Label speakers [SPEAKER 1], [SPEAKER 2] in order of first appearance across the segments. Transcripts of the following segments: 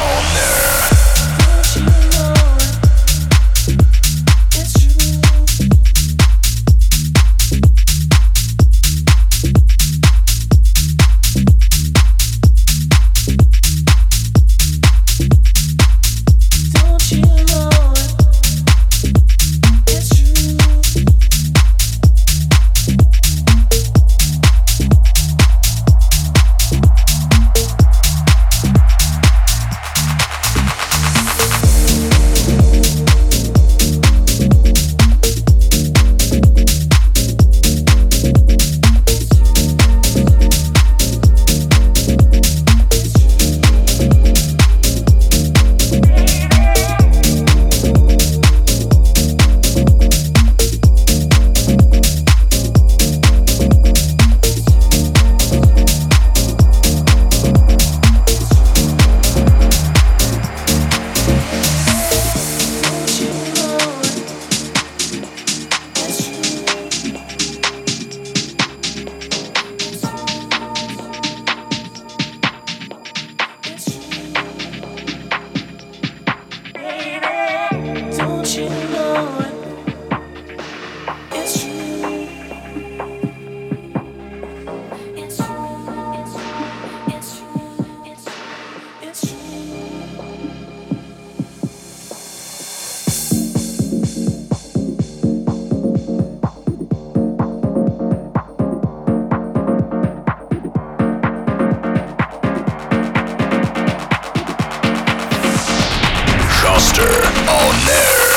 [SPEAKER 1] on there. Master on air.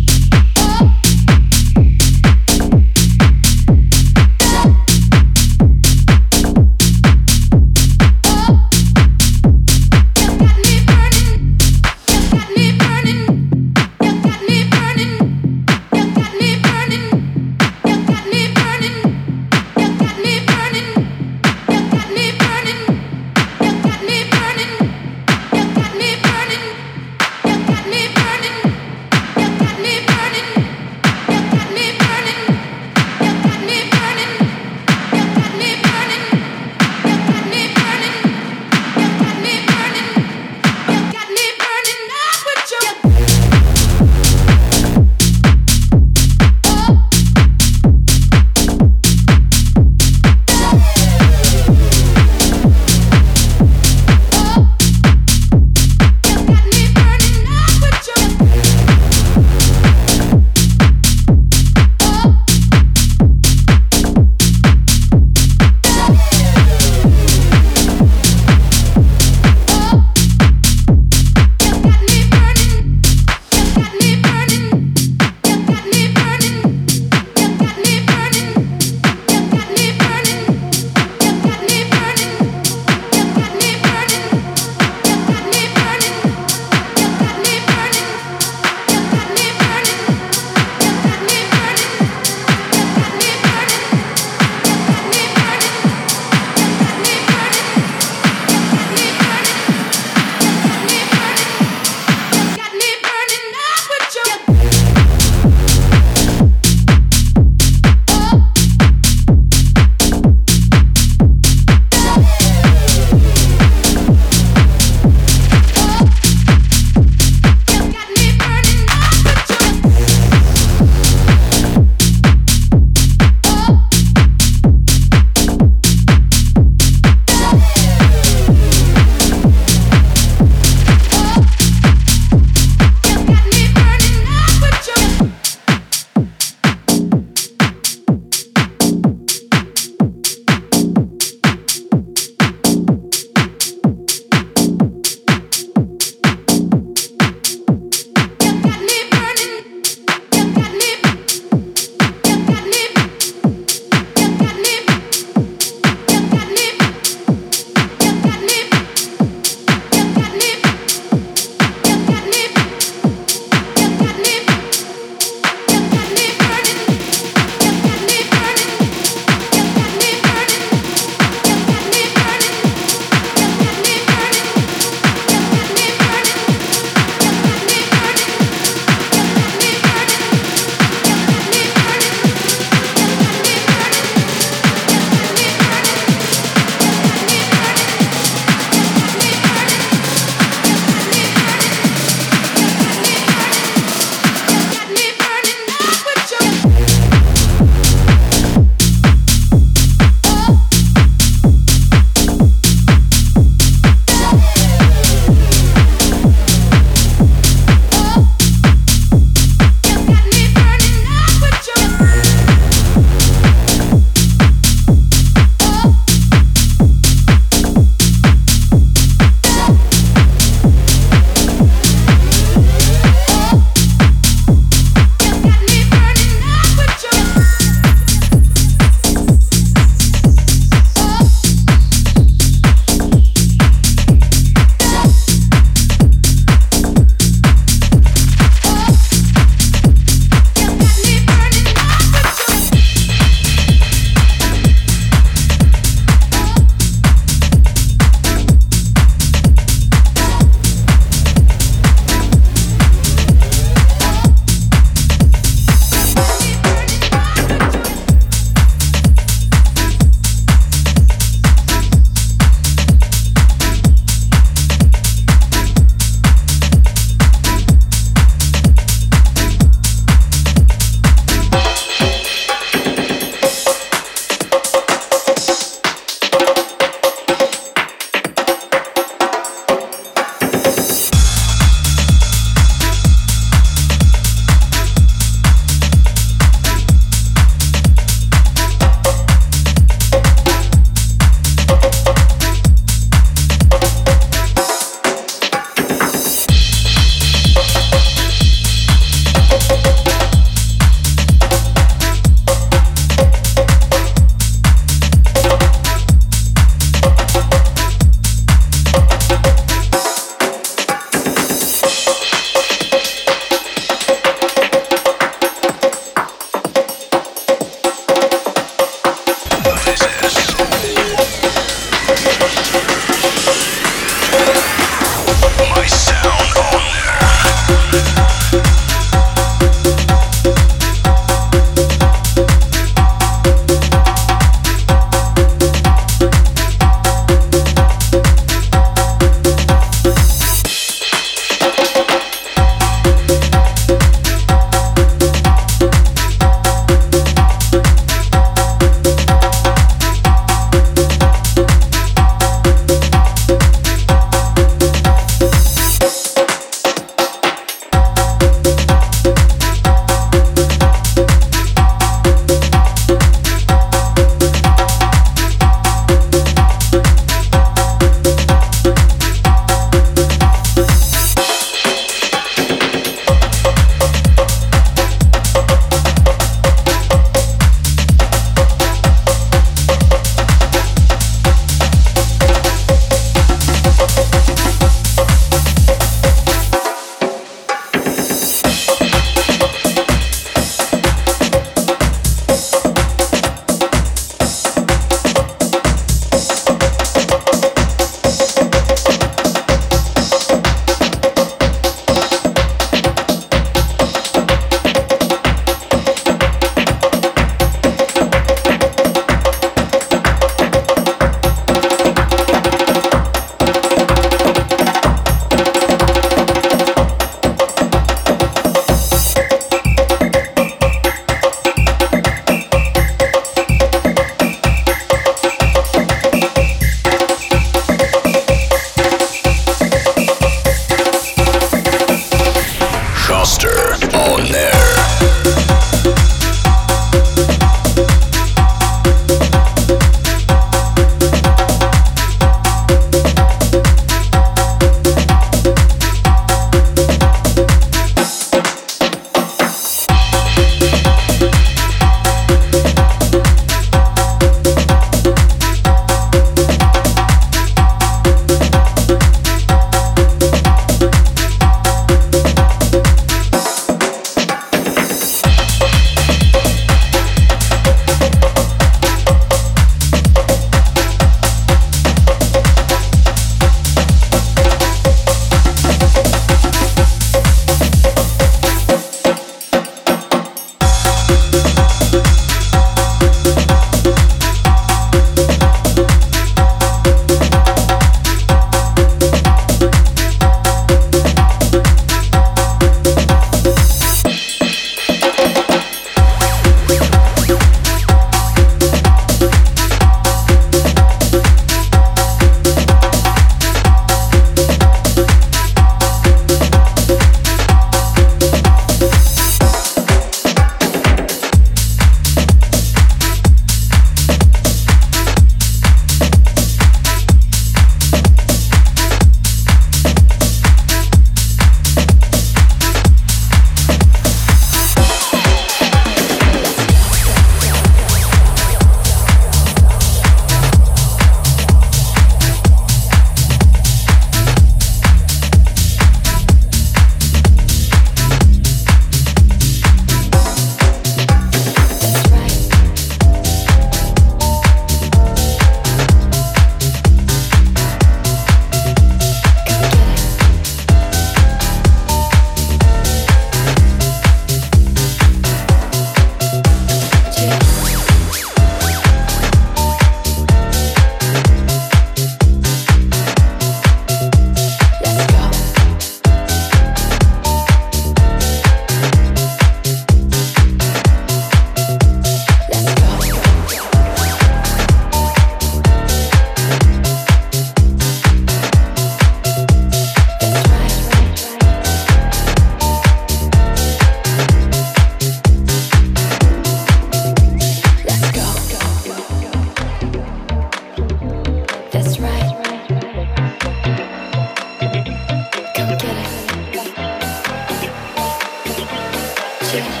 [SPEAKER 2] music.